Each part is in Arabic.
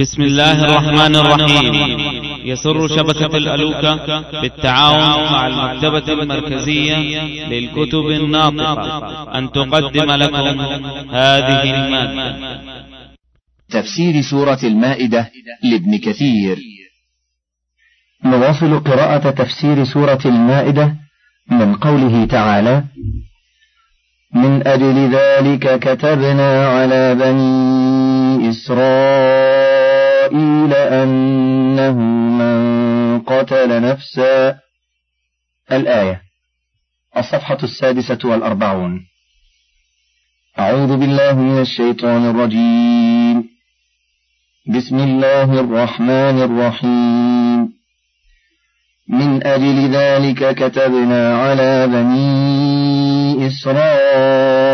بسم الله الرحمن الرحيم. يسر شبكة الألوكة بالتعاون مع المكتبة المركزية للكتب الناطقة. أن تقدم لكم هذه المادة. تفسير سورة المائدة لابن كثير. نواصل قراءة تفسير سورة المائدة من قوله تعالى من أجل ذلك كتبنا على بني إسرائيل أنه من قتل نفسا. الآية الصفحة السادسة والأربعون. أعوذ بالله من الشيطان الرجيم. بسم الله الرحمن الرحيم. من أجل ذلك كتبنا على بني إسرائيل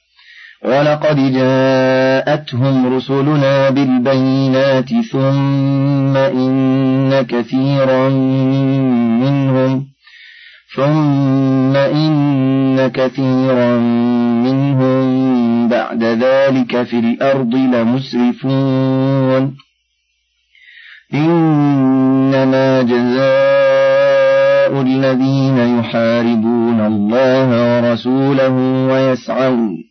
ولقد جاءتهم رسلنا بالبينات ثم إن كثيرا منهم ثم إن كثيرا منهم بعد ذلك في الأرض لمسرفون. إنما جزاء الذين يحاربون الله ورسوله ويسعون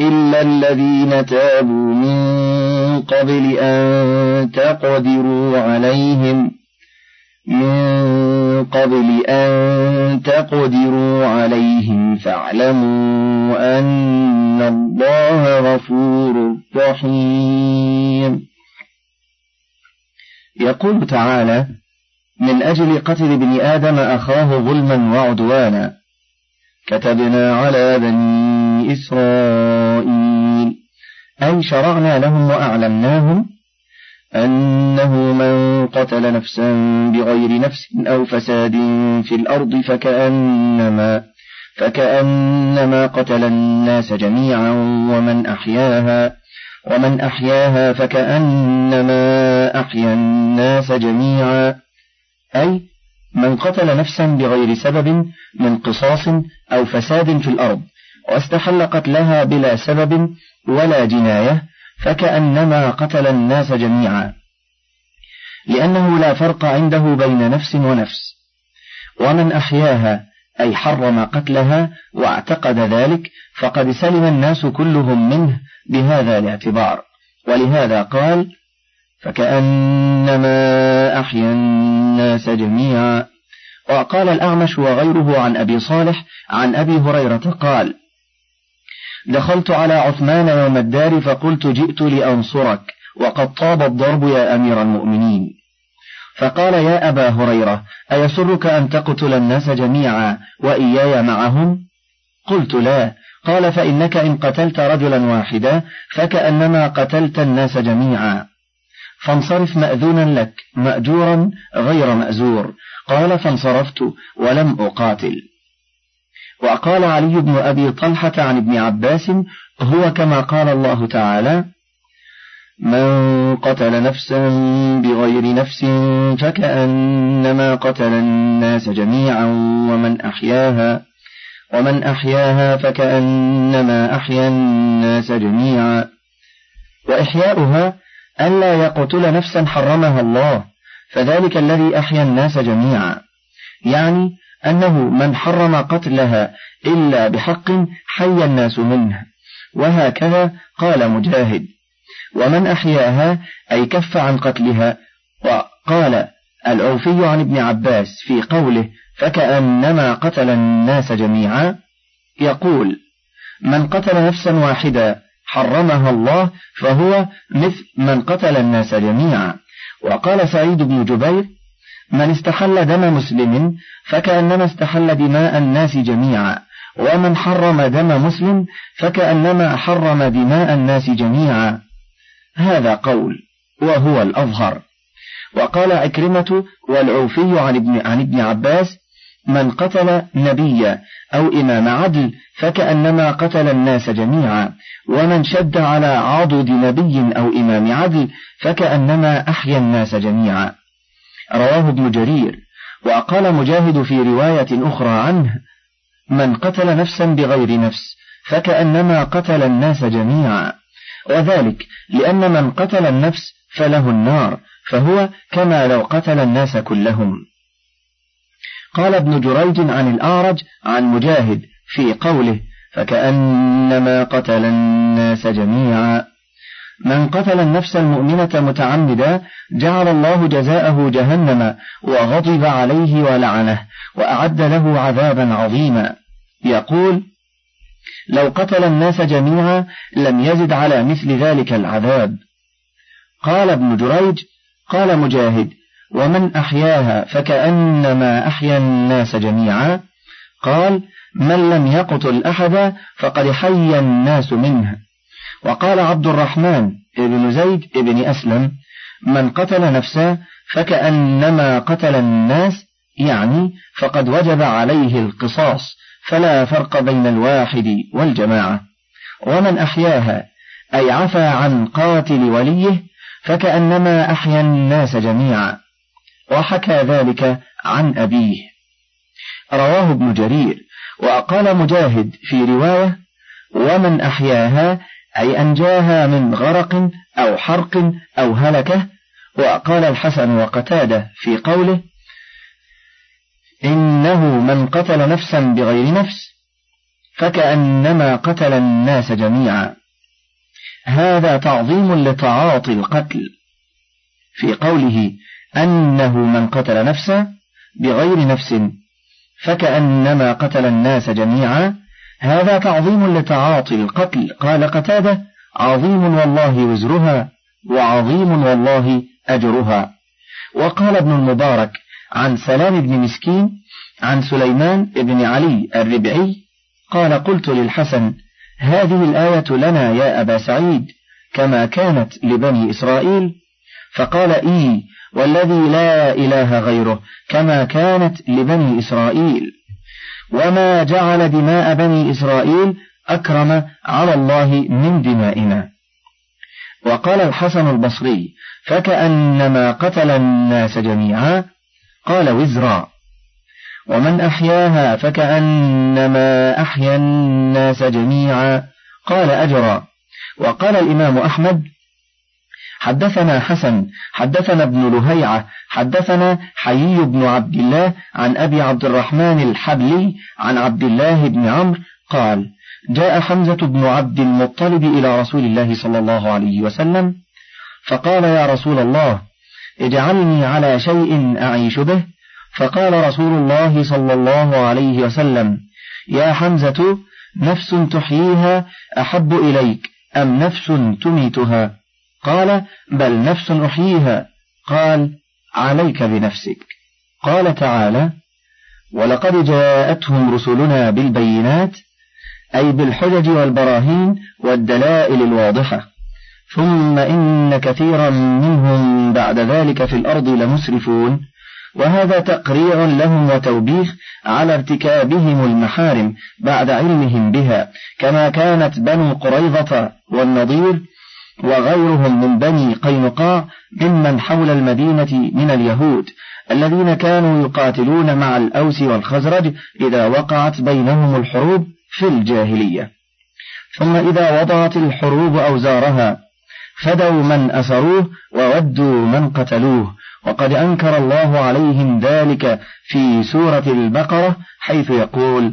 إلا الذين تابوا من قبل أن تقدروا عليهم من قبل أن تقدروا عليهم فاعلموا أن الله غفور رحيم. يقول تعالى من أجل قتل ابن آدم أخاه ظلما وعدوانا كتبنا على بني إسرائيل. أي شرعنا لهم وأعلمناهم أنه من قتل نفسا بغير نفس أو فساد في الأرض فكأنما فكأنما قتل الناس جميعا ومن أحياها ومن أحياها فكأنما أحيا الناس جميعا. أي من قتل نفسا بغير سبب من قصاص أو فساد في الأرض واستحل قتلها بلا سبب ولا جناية فكأنما قتل الناس جميعا. لأنه لا فرق عنده بين نفس ونفس. ومن أحياها أي حرم قتلها واعتقد ذلك فقد سلم الناس كلهم منه بهذا الاعتبار. ولهذا قال فكأنما أحيا الناس جميعا. وقال الأعمش وغيره عن أبي صالح عن أبي هريرة قال دخلت على عثمان يوم الدار فقلت جئت لأنصرك وقد طاب الضرب يا أمير المؤمنين. فقال يا أبا هريرة أيسرك أن تقتل الناس جميعا وإياي معهم؟ قلت لا. قال فإنك إن قتلت رجلا واحدا فكأنما قتلت الناس جميعا. فانصرف مأذونا لك مأجورا غير مأزور. قال فانصرفت ولم أقاتل. وقال علي بن أبي طلحة عن ابن عباس هو كما قال الله تعالى من قتل نفسا بغير نفس فكأنما قتل الناس جميعا ومن أحياها ومن أحياها فكأنما أحيا الناس جميعا. وإحياؤها ألا يقتل نفسا حرمها الله فذلك الذي أحيا الناس جميعا. يعني أنه من حرم قتلها إلا بحق حي الناس منه. وهكذا قال مجاهد. ومن أحياها أي كف عن قتلها وقال العوفي عن ابن عباس في قوله فكأنما قتل الناس جميعا يقول من قتل نفسا واحدة حرمها الله فهو مثل من قتل الناس جميعا. وقال سعيد بن جبير من استحل دم مسلم فكأنما استحل دماء الناس جميعا. ومن حرم دم مسلم فكأنما حرم دماء الناس جميعا. هذا قول وهو الأظهر. وقال عكرمة والعوفي عن ابن, عن ابن عباس من قتل نبيا أو إمام عدل فكأنما قتل الناس جميعا ومن شد على عضد نبي أو إمام عدل فكأنما أحيا الناس جميعا. رواه ابن جرير. وقال مجاهد في رواية أخرى عنه من قتل نفسا بغير نفس فكأنما قتل الناس جميعا وذلك لأن من قتل النفس فله النار فهو كما لو قتل الناس كلهم. قال ابن جريج عن الأعرج عن مجاهد في قوله فكأنما قتل الناس جميعا. من قتل النفس المؤمنة متعمدا جعل الله جزاءه جهنم وغضب عليه ولعنه وأعد له عذابا عظيما. يقول لو قتل الناس جميعا لم يزد على مثل ذلك العذاب. قال ابن جريج قال مجاهد ومن أحياها فكأنما أحيا الناس جميعا. قال من لم يقتل أحدا فقد حي الناس منه. وقال عبد الرحمن بن زيد بن أسلم من قتل نفسا فكأنما قتل الناس يعني فقد وجب عليه القصاص فلا فرق بين الواحد والجماعة. ومن أحياها أي عفى عن قاتل وليه فكأنما أحيا الناس جميعا. وحكى ذلك عن أبيه. رواه ابن جرير وقال مجاهد في رواية ومن أحياها أي أنجاها من غرق أو حرق أو هلكة. وقال الحسن وقتادة في قوله إنه من قتل نفسا بغير نفس فكأنما قتل الناس جميعا. هذا تعظيم لتعاطي القتل. في قوله أنه من قتل نفسا بغير نفس فكأنما قتل الناس جميعا هذا تعظيم لتعاطي القتل. قال قتادة عظيم والله وزرها وعظيم والله أجرها. وقال ابن المبارك عن سلام بن مسكين عن سليمان بن علي الربعي قال قلت للحسن هذه الآية لنا يا أبا سعيد كما كانت لبني إسرائيل؟ فقال إي والذي لا إله غيره كما كانت لبني إسرائيل. وما جعل دماء بني إسرائيل أكرم على الله من دمائنا. وقال الحسن البصري فكأنما قتل الناس جميعا قال وزرا. ومن أحياها فكأنما أحيا الناس جميعا قال أجرا. وقال الإمام أحمد حدثنا حسن حدثنا ابن لهيعة حدثنا حيي بن عبد الله عن أبي عبد الرحمن الحبلي عن عبد الله بن عمرو قال جاء حمزة بن عبد المطلب إلى رسول الله صلى الله عليه وسلم فقال يا رسول الله اجعلني على شيء أعيش به. فقال رسول الله صلى الله عليه وسلم يا حمزة نفس تحييها أحب إليك أم نفس تميتها؟ قال بل نفس أحييها. قال عليك بنفسك. قال تعالى ولقد جاءتهم رسلنا بالبينات أي بالحجج والبراهين والدلائل الواضحة. ثم إن كثيرا منهم بعد ذلك في الأرض لمسرفون. وهذا تقريع لهم وتوبيخ على ارتكابهم المحارم بعد علمهم بها كما كانت بنو قريظة والنضير وغيرهم من بني قينقاع ممن حول المدينة من اليهود الذين كانوا يقاتلون مع الأوس والخزرج إذا وقعت بينهم الحروب في الجاهلية. ثم إذا وضعت الحروب أوزارها فدوا من أسروه وودوا من قتلوه. وقد أنكر الله عليهم ذلك في سورة البقرة حيث يقول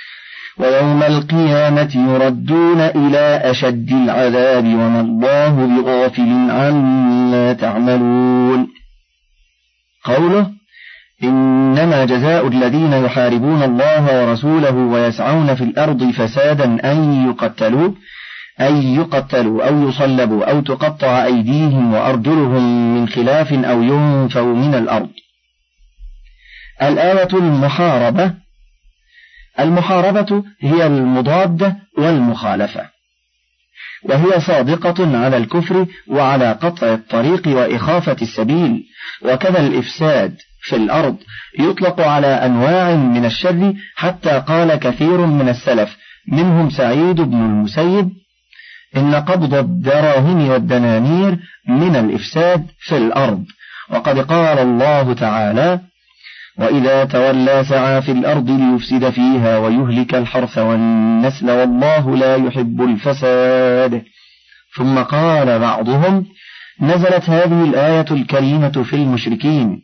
ويوم القيامة يردون إلى أشد العذاب وما الله بغافل عما تعملون. قوله إنما جزاء الذين يحاربون الله ورسوله ويسعون في الأرض فسادا أن يقتلوا أن يقتلوا أو يصلبوا أو تقطع أيديهم وأرجلهم من خلاف أو ينفوا من الأرض. الآية المحاربة المحاربة هي المضادة والمخالفة. وهي صادقة على الكفر وعلى قطع الطريق وإخافة السبيل. وكذا الإفساد في الأرض يطلق على أنواع من الشر حتى قال كثير من السلف منهم سعيد بن المسيب إن قبض الدراهم والدنانير من الإفساد في الأرض. وقد قال الله تعالى وإذا تولى سعى في الأرض ليفسد فيها ويهلك الحرث والنسل والله لا يحب الفساد. ثم قال بعضهم نزلت هذه الآية الكريمة في المشركين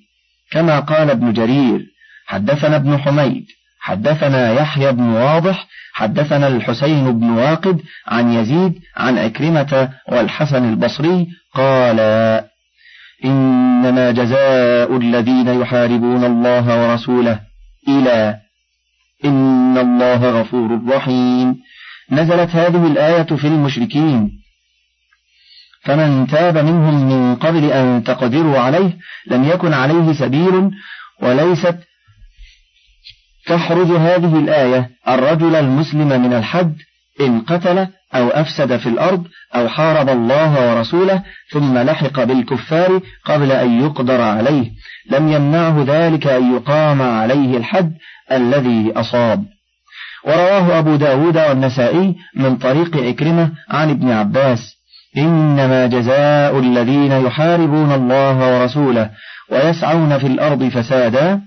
كما قال ابن جرير حدثنا ابن حميد حدثنا يحيى بن واضح حدثنا الحسين بن واقد عن يزيد عن عكرمة والحسن البصري قال إنما جزاء الذين يحاربون الله ورسوله إلى إن الله غفور رحيم. نزلت هذه الآية في المشركين. فمن تاب منهم من قبل أن تقدروا عليه لم يكن عليه سبيل وليست تحرج هذه الآية الرجل المسلم من الحد إن قتل أو أفسد في الأرض أو حارب الله ورسوله ثم لحق بالكفار قبل أن يقدر عليه. لم يمنعه ذلك أن يقام عليه الحد الذي أصاب. ورواه أبو داود والنسائي من طريق إكرمة عن ابن عباس إنما جزاء الذين يحاربون الله ورسوله ويسعون في الأرض فسادا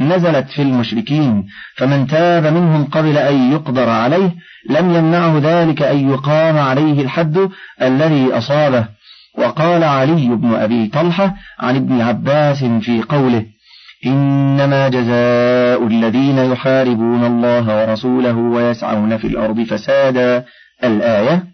نزلت في المشركين فمن تاب منهم قبل أن يقدر عليه لم يمنعه ذلك أن يقام عليه الحد الذي أصابه. وقال علي بن أبي طلحة عن ابن عباس في قوله إنما جزاء الذين يحاربون الله ورسوله ويسعون في الأرض فسادا. الآية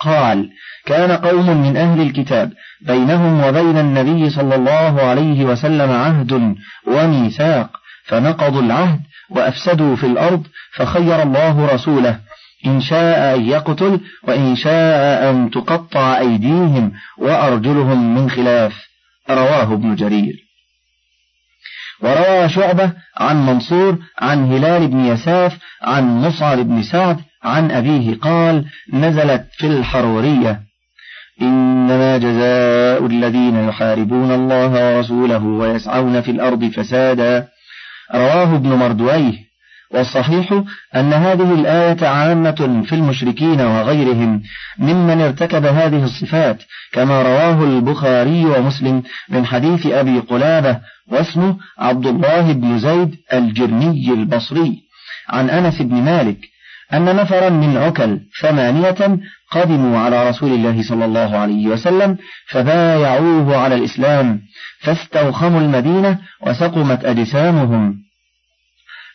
قال كان قوم من أهل الكتاب بينهم وبين النبي صلى الله عليه وسلم عهد وميثاق فنقضوا العهد وأفسدوا في الأرض فخير الله رسوله. إن شاء أن يقتل وإن شاء أن تقطع أيديهم وأرجلهم من خلاف. رواه ابن جرير. وروى شعبة عن منصور عن هلال بن يساف عن مصعب بن سعد عن أبيه قال نزلت في الحرورية. إنما جزاء الذين يحاربون الله ورسوله ويسعون في الأرض فسادا. رواه ابن مردويه والصحيح أن هذه الآية عامة في المشركين وغيرهم ممن ارتكب هذه الصفات كما رواه البخاري ومسلم من حديث أبي قلابة واسمه عبد الله بن زيد الجرمي البصري عن أنس بن مالك أن نفرا من عكل ثمانية قدموا على رسول الله صلى الله عليه وسلم فبايعوه على الإسلام فاستوخموا المدينة وسقمت أجسامهم.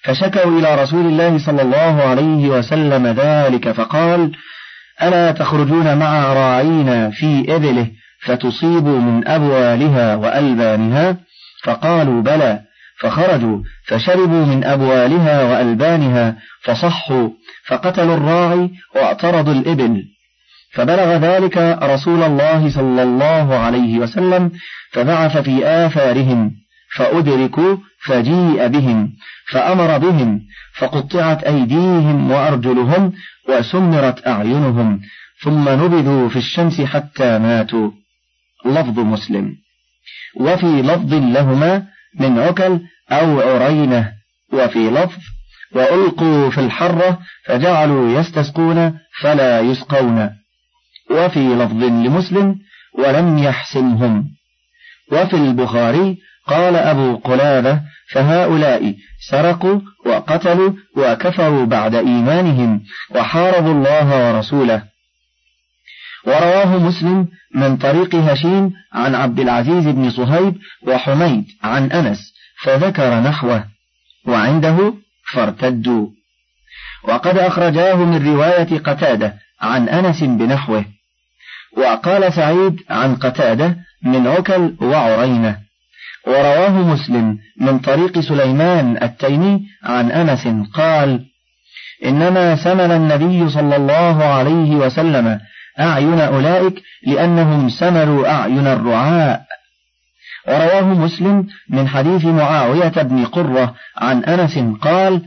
فشكوا إلى رسول الله صلى الله عليه وسلم ذلك فقال ألا تخرجون مع راعينا في إبله فتصيبوا من أبوالها وألبانها؟ فقالوا بلى. فخرجوا فشربوا من أبوالها وألبانها فصحوا فقتلوا الراعي واعترضوا الإبل. فبلغ ذلك رسول الله صلى الله عليه وسلم فبعث في آثارهم فأدركوا فجيء بهم فأمر بهم فقطعت أيديهم وأرجلهم وسمرت أعينهم ثم نبذوا في الشمس حتى ماتوا. لفظ مسلم. وفي لفظ لهما من عكل أو عرينة. وفي لفظ وألقوا في الحرة فجعلوا يستسقون فلا يسقون. وفي لفظ لمسلم ولم يحسمهم وفي البخاري قال أبو قلابة فهؤلاء سرقوا وقتلوا وكفروا بعد إيمانهم وحاربوا الله ورسوله. ورواه مسلم من طريق هشيم عن عبد العزيز بن صهيب وحميد عن أنس فذكر نحوه وعنده فارتدوا. وقد أخرجاه من رواية قتادة عن أنس بنحوه. وقال سعيد عن قتادة من عكل وعرينة. ورواه مسلم من طريق سليمان التيمي عن أنس قال إنما سمن النبي صلى الله عليه وسلم أعين أولئك لأنهم سمروا أعين الرعاء. ورواه مسلم من حديث معاوية بن قرة عن أنس قال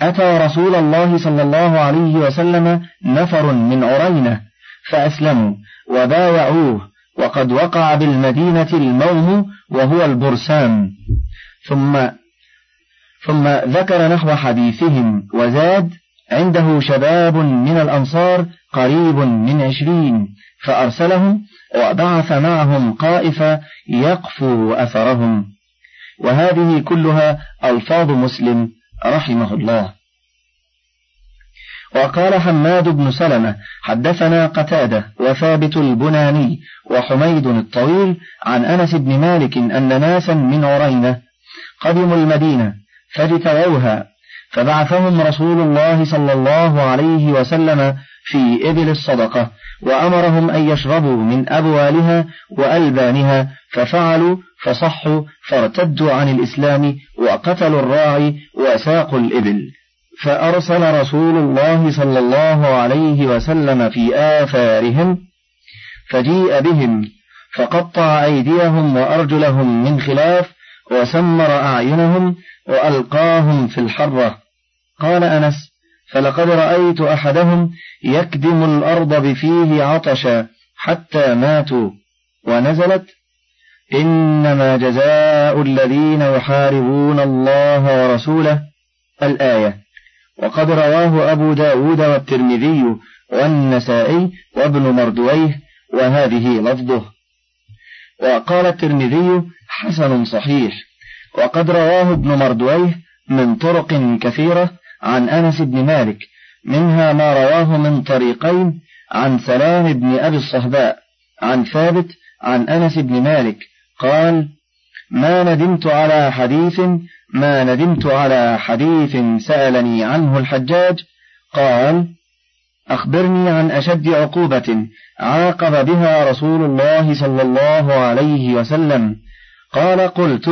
أتى رسول الله صلى الله عليه وسلم نفر من عرينة فأسلموا وبايعوه وقد وقع بالمدينة الموم وهو البرسام. ثم ثم ذكر نحو حديثهم وزاد عنده شباب من الأنصار قريب من عشرين فأرسلهم وبعث معهم قائفة يقفو أثرهم. وهذه كلها ألفاظ مسلم رحمه الله. وقال حماد بن سلمة حدثنا قتادة وثابت البناني وحميد الطويل عن أنس بن مالك أن ناسا من عرينة قدموا المدينة فاجتووها فبعثهم رسول الله صلى الله عليه وسلم في إبل الصدقة وأمرهم أن يشربوا من أبوالها وألبانها ففعلوا فصحوا فارتدوا عن الإسلام وقتلوا الراعي وساقوا الإبل. فأرسل رسول الله صلى الله عليه وسلم في آثارهم فجيء بهم فقطع أيديهم وأرجلهم من خلاف وسمر أعينهم وألقاهم في الحرة. قال أنس فلقد رأيت أحدهم يكدم الأرض بفيه عطشا حتى ماتوا ونزلت إنما جزاء الذين يحاربون الله ورسوله. الآية وقد رواه أبو داود والترمذي والنسائي وابن مردويه وهذه لفظه. وقال الترمذي حسن صحيح وقد رواه ابن مردويه من طرق كثيرة عن أنس بن مالك منها ما رواه من طريقين عن سلام بن أبي الصهباء عن ثابت عن أنس بن مالك قال ما ندمت على حديث ما ندمت على حديث سألني عنه الحجاج قال أخبرني عن أشد عقوبة عاقب بها رسول الله صلى الله عليه وسلم. قال قلت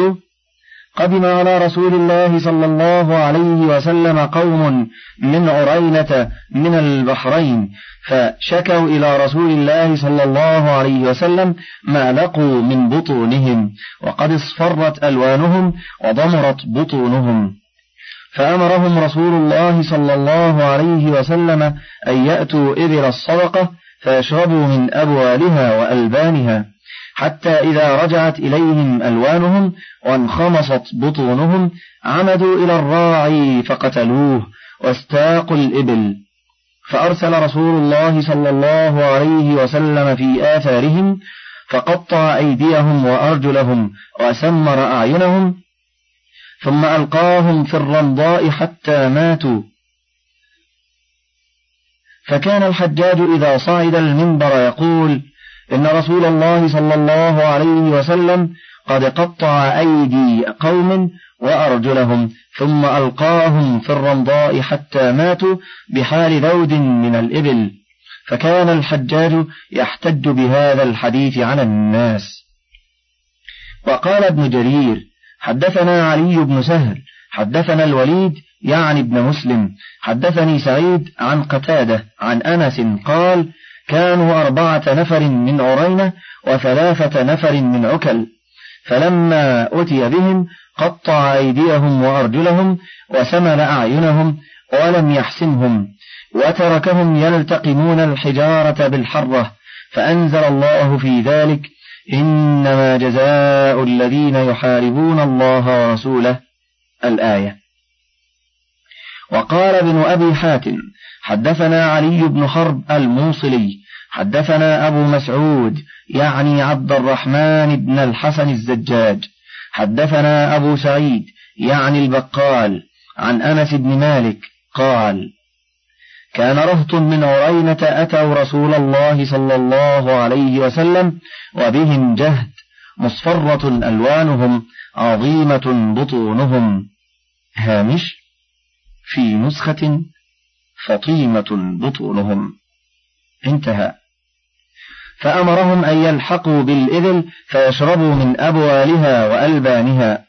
قدم على رسول الله صلى الله عليه وسلم قوم من عرينة من البحرين فشكوا إلى رسول الله صلى الله عليه وسلم ما لقوا من بطونهم وقد اصفرت ألوانهم وضمرت بطونهم. فأمرهم رسول الله صلى الله عليه وسلم أن يأتوا إبل الصدقة فيشربوا من أبوالها وألبانها. حتى إذا رجعت إليهم ألوانهم وانخمصت بطونهم عمدوا إلى الراعي فقتلوه واستاقوا الإبل. فأرسل رسول الله صلى الله عليه وسلم في آثارهم فقطع أيديهم وأرجلهم وسمر أعينهم ثم ألقاهم في الرمضاء حتى ماتوا. فكان الحجاج إذا صعد المنبر يقول إن رسول الله صلى الله عليه وسلم قد قطع أيدي قوم وأرجلهم ثم ألقاهم في الرمضاء حتى ماتوا بحال ذود من الإبل. فكان الحجاج يحتج بهذا الحديث على الناس. وقال ابن جرير حدثنا علي بن سهل حدثنا الوليد يعني ابن مسلم حدثني سعيد عن قتادة عن أنس قال كانوا أربعة نفر من عرينة وثلاثة نفر من عكل فلما أتي بهم قطع أيديهم وأرجلهم وسمل أعينهم ولم يحسنهم وتركهم يلتقمون الحجارة بالحرة فأنزل الله في ذلك إنما جزاء الذين يحاربون الله ورسوله. الآية وقال ابن أبي حاتم حدثنا علي بن حرب الموصلي حدثنا أبو مسعود يعني عبد الرحمن بن الحسن الزجاج حدثنا أبو سعيد يعني البقال عن أنس بن مالك قال كان رهط من عرينة أتوا رسول الله صلى الله عليه وسلم وبهم جهد مصفرة ألوانهم عظيمة بطونهم. هامش في نسخة فطيمة بطونهم. انتهى. فأمرهم أن يلحقوا بالإبل فيشربوا من أبوالها وألبانها.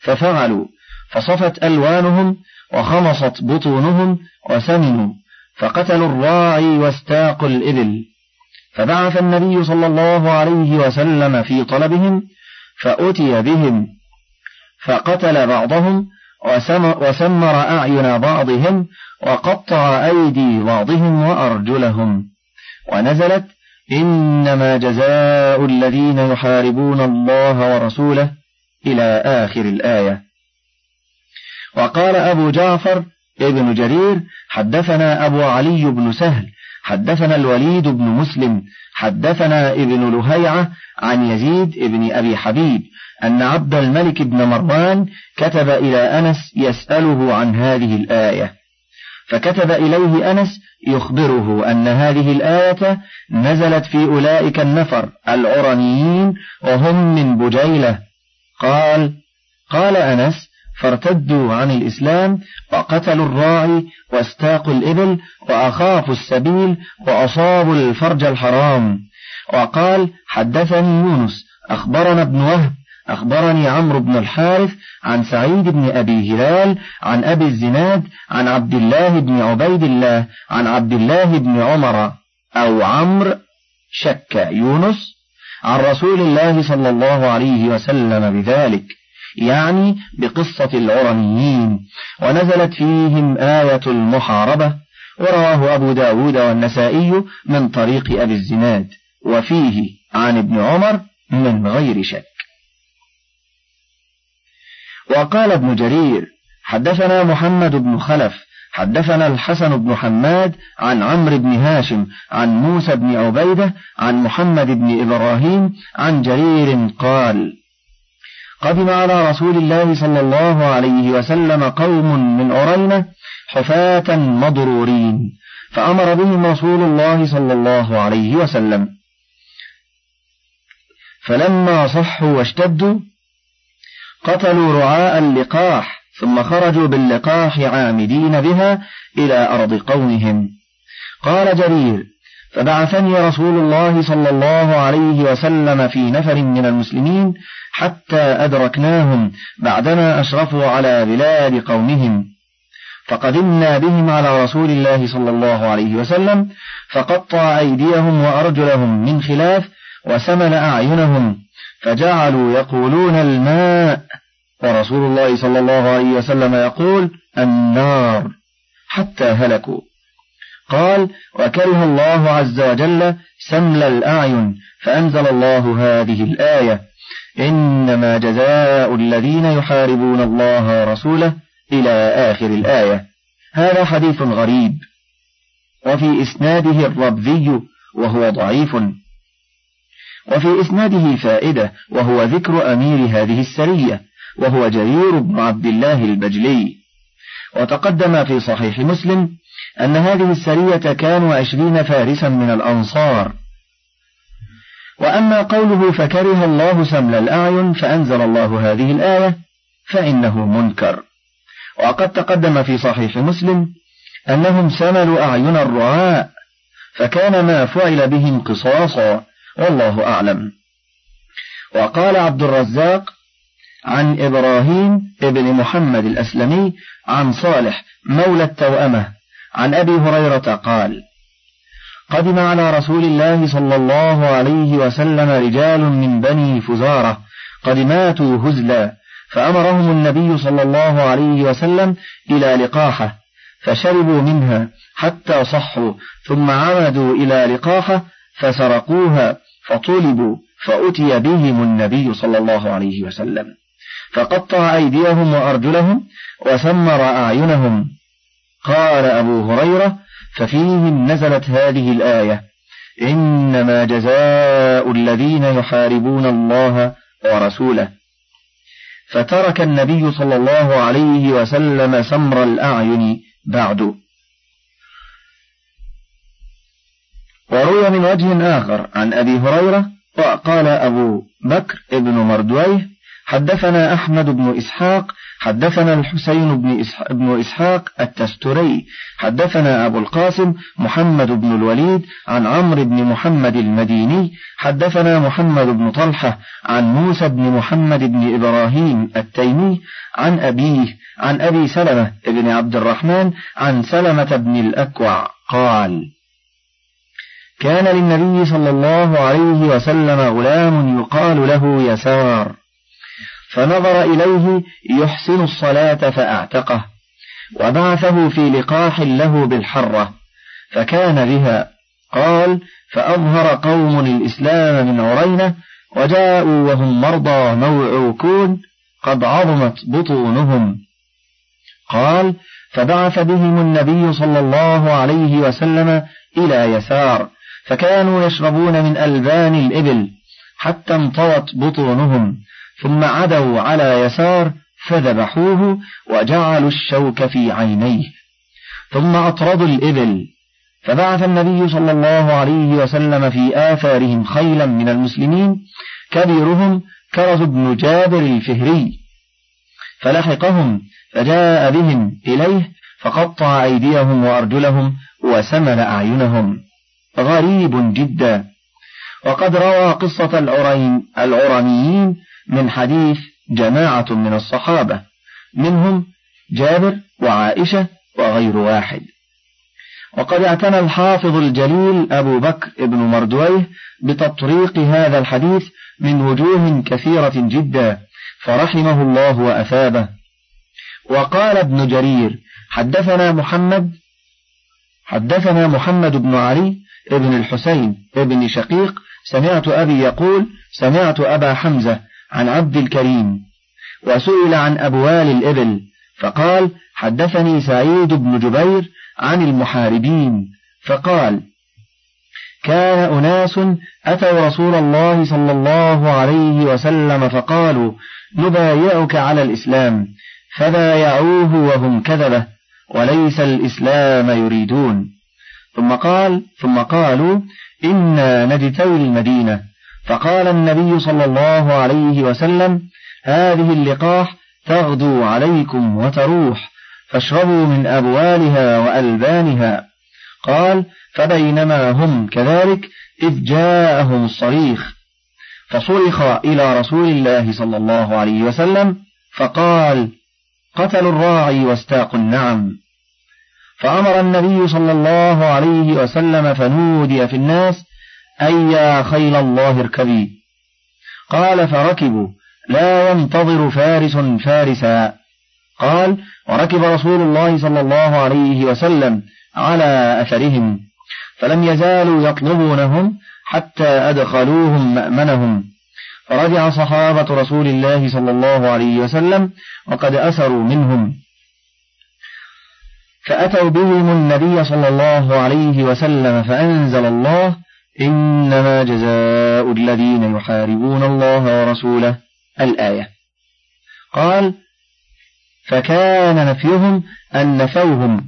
ففعلوا. فصفت ألوانهم وخمصت بطونهم وسمنوا. فقتلوا الراعي واستاقوا الإبل. فبعث النبي صلى الله عليه وسلم في طلبهم فأتي بهم. فقتل بعضهم وسمر أعين بعضهم وقطع أيدي بعضهم وأرجلهم ونزلت إنما جزاء الذين يحاربون الله ورسوله إلى آخر الآية. وقال أبو جعفر ابن جرير حدثنا أبو علي بن سهل حدثنا الوليد بن مسلم حدثنا ابن لهيعة عن يزيد ابن أبي حبيب أن عبد الملك بن مروان كتب إلى أنس يسأله عن هذه الآية. فكتب إليه أنس يخبره أن هذه الآية نزلت في أولئك النفر العرنيين وهم من بجيلة. قال قال أنس فارتدوا عن الإسلام وقتلوا الراعي واستاقوا الإبل وأخافوا السبيل وأصابوا الفرج الحرام. وقال حدثني يونس أخبرنا ابن وهب أخبرني عمرو بن الحارث عن سعيد بن أبي هلال عن أبي الزناد عن عبد الله بن عبيد الله عن عبد الله بن عمر أو عمرو شك يونس عن رسول الله صلى الله عليه وسلم بذلك. يعني بقصة العرنيين ونزلت فيهم آية المحاربة ورواه أبو داود والنسائي من طريق أبي الزناد وفيه عن ابن عمر من غير شك. وقال ابن جرير حدثنا محمد بن خلف حدثنا الحسن بن حماد عن عمرو بن هاشم عن موسى بن عبيدة عن محمد بن إبراهيم عن جرير قال قدم على رسول الله صلى الله عليه وسلم قوم من أرينة حفاة مضرورين فأمر بهم رسول الله صلى الله عليه وسلم. فلما صحوا واشتدوا قتلوا رعاء اللقاح ثم خرجوا باللقاح عامدين بها إلى أرض قومهم. قال جرير فبعثني رسول الله صلى الله عليه وسلم في نفر من المسلمين حتى أدركناهم بعدما أشرفوا على بلاد قومهم. فقدمنا بهم على رسول الله صلى الله عليه وسلم فقطع أيديهم وأرجلهم من خلاف وسمل أعينهم فجعلوا يقولون الماء. ورسول الله صلى الله عليه وسلم يقول النار حتى هلكوا. قال وكره الله عز وجل سمل الأعين فأنزل الله هذه الآية إنما جزاء الذين يحاربون الله ورسوله إلى آخر الآية. هذا حديث غريب. وفي إسناده الربذي وهو ضعيف. وفي إسناده فائدة وهو ذكر أمير هذه السرية وهو جرير بن عبد الله البجلي. وتقدم في صحيح مسلم أن هذه السرية كانوا عشرين فارسا من الأنصار. وأما قوله فكره الله سمل الأعين فأنزل الله هذه الآية فإنه منكر. وقد تقدم في صحيح مسلم أنهم سملوا أعين الرعاء فكان ما فعل بهم قصاصا والله أعلم. وقال عبد الرزاق عن إبراهيم ابن محمد الأسلمي عن صالح مولى التوأمة عن أبي هريرة قال قدم على رسول الله صلى الله عليه وسلم رجال من بني فزارة قد ماتوا هزلا فأمرهم النبي صلى الله عليه وسلم إلى لقاحة فشربوا منها حتى صحوا ثم عمدوا إلى لقاحة فسرقوها فطلبوا فأتي بهم النبي صلى الله عليه وسلم فقطع أيديهم وأرجلهم وسمر أعينهم قال أبو هريرة ففيهم نزلت هذه الآية إنما جزاء الذين يحاربون الله ورسوله. فترك النبي صلى الله عليه وسلم سمر الأعين بعد. وروي من وجه آخر عن أبي هريرة وقال أبو بكر ابن مردويه حدثنا أحمد بن إسحاق حدثنا الحسين بن, إسحاق, بن إسحاق التستري حدثنا أبو القاسم محمد بن الوليد عن عمرو بن محمد المديني حدثنا محمد بن طلحة عن موسى بن محمد بن إبراهيم التيمي عن أبيه عن أبي سلمة بن عبد الرحمن عن سلمة بن الأكوع قال كان للنبي صلى الله عليه وسلم غلام يقال له يسار. فنظر إليه يحسن الصلاة فأعتقه وبعثه في لقاح له بالحرة فكان بها. قال فأظهر قوم الإسلام من عرينة وجاءوا وهم مرضى موعوكون قد عظمت بطونهم. قال فبعث بهم النبي صلى الله عليه وسلم إلى يسار فكانوا يشربون من ألبان الإبل حتى انطوت بطونهم. ثم عدوا على يسار فذبحوه وجعلوا الشوك في عينيه. ثم أطردوا الإبل. فبعث النبي صلى الله عليه وسلم في آثارهم خيلا من المسلمين كبيرهم كرز بن جابر الفهري. فلحقهم فجاء بهم إليه فقطع أيديهم وأرجلهم وسمل أعينهم. غريب جدا. وقد روى قصة العرين العرميين من حديث جماعة من الصحابة منهم جابر وعائشة وغير واحد. وقد اعتنى الحافظ الجليل أبو بكر ابن مردويه بتطريق هذا الحديث من وجوه كثيرة جدا فرحمه الله وأثابه. وقال ابن جرير حدثنا محمد حدثنا محمد بن علي ابن الحسين ابن شقيق سمعت أبي يقول سمعت أبا حمزة عن عبد الكريم وسئل عن أبوال الإبل فقال حدثني سعيد بن جبير عن المحاربين فقال كان أناس أتوا رسول الله صلى الله عليه وسلم فقالوا نبايعك على الإسلام فبايعوه وهم كذبة وليس الإسلام يريدون. ثم قال ثم قالوا إنا نجتوي المدينة. فقال النبي صلى الله عليه وسلم هذه اللقاح تغدو عليكم وتروح فاشربوا من أبوالها وألبانها. قال فبينما هم كذلك إذ جاءهم الصريخ. فصرخ إلى رسول الله صلى الله عليه وسلم فقال قتلوا الراعي واستاقوا النعم. فأمر النبي صلى الله عليه وسلم فنودي في الناس أيا خيل الله اركبي. قال فركبوا. لا ينتظر فارس فارسا. قال وركب رسول الله صلى الله عليه وسلم على أثرهم فلم يزالوا يطلبونهم حتى أدخلوهم مأمنهم. فرجع صحابة رسول الله صلى الله عليه وسلم وقد أسروا منهم. فأتوا بهم النبي صلى الله عليه وسلم فأنزل الله إنما جزاء الذين يحاربون الله ورسوله الآية. قال فكان نفيهم أن نفوهم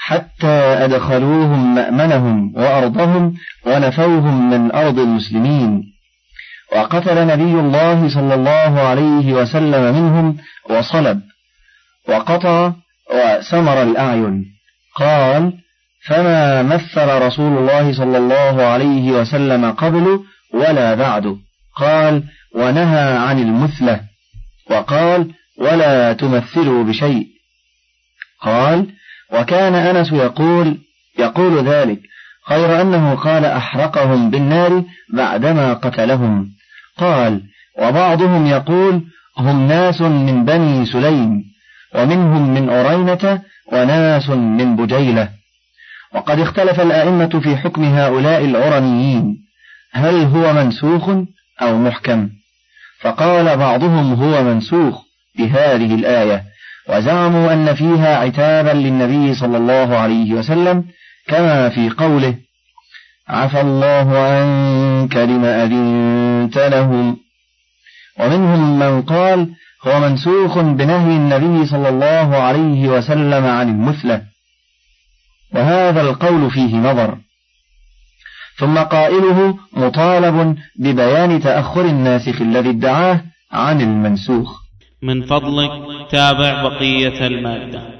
حتى أدخلوهم مأمنهم وأرضهم ونفوهم من أرض المسلمين. وقتل نبي الله صلى الله عليه وسلم منهم وصلب وقطع وسمر الأعين. قال فما مثل رسول الله صلى الله عليه وسلم قبل ولا بعد. قال ونهى عن المثلة. وقال ولا تمثلوا بشيء. قال وكان أنس يقول يقول ذلك غير أنه قال أحرقهم بالنار بعدما قتلهم. قال وبعضهم يقول هم ناس من بني سليم ومنهم من أرينة وناس من بجيلة. وقد اختلف الأئمة في حكم هؤلاء العرنيين هل هو منسوخ أو محكم؟ فقال بعضهم هو منسوخ بهذه الآية وزعموا أن فيها عتابا للنبي صلى الله عليه وسلم كما في قوله عفى الله عنك لما أذنت لهم. ومنهم من قال هو منسوخ بنهي النبي صلى الله عليه وسلم عن المثلة. وهذا القول فيه نظر. ثم قائله مطالب ببيان تأخر الناسخ الذي ادعاه عن المنسوخ. من فضلك تابع بقية المادة.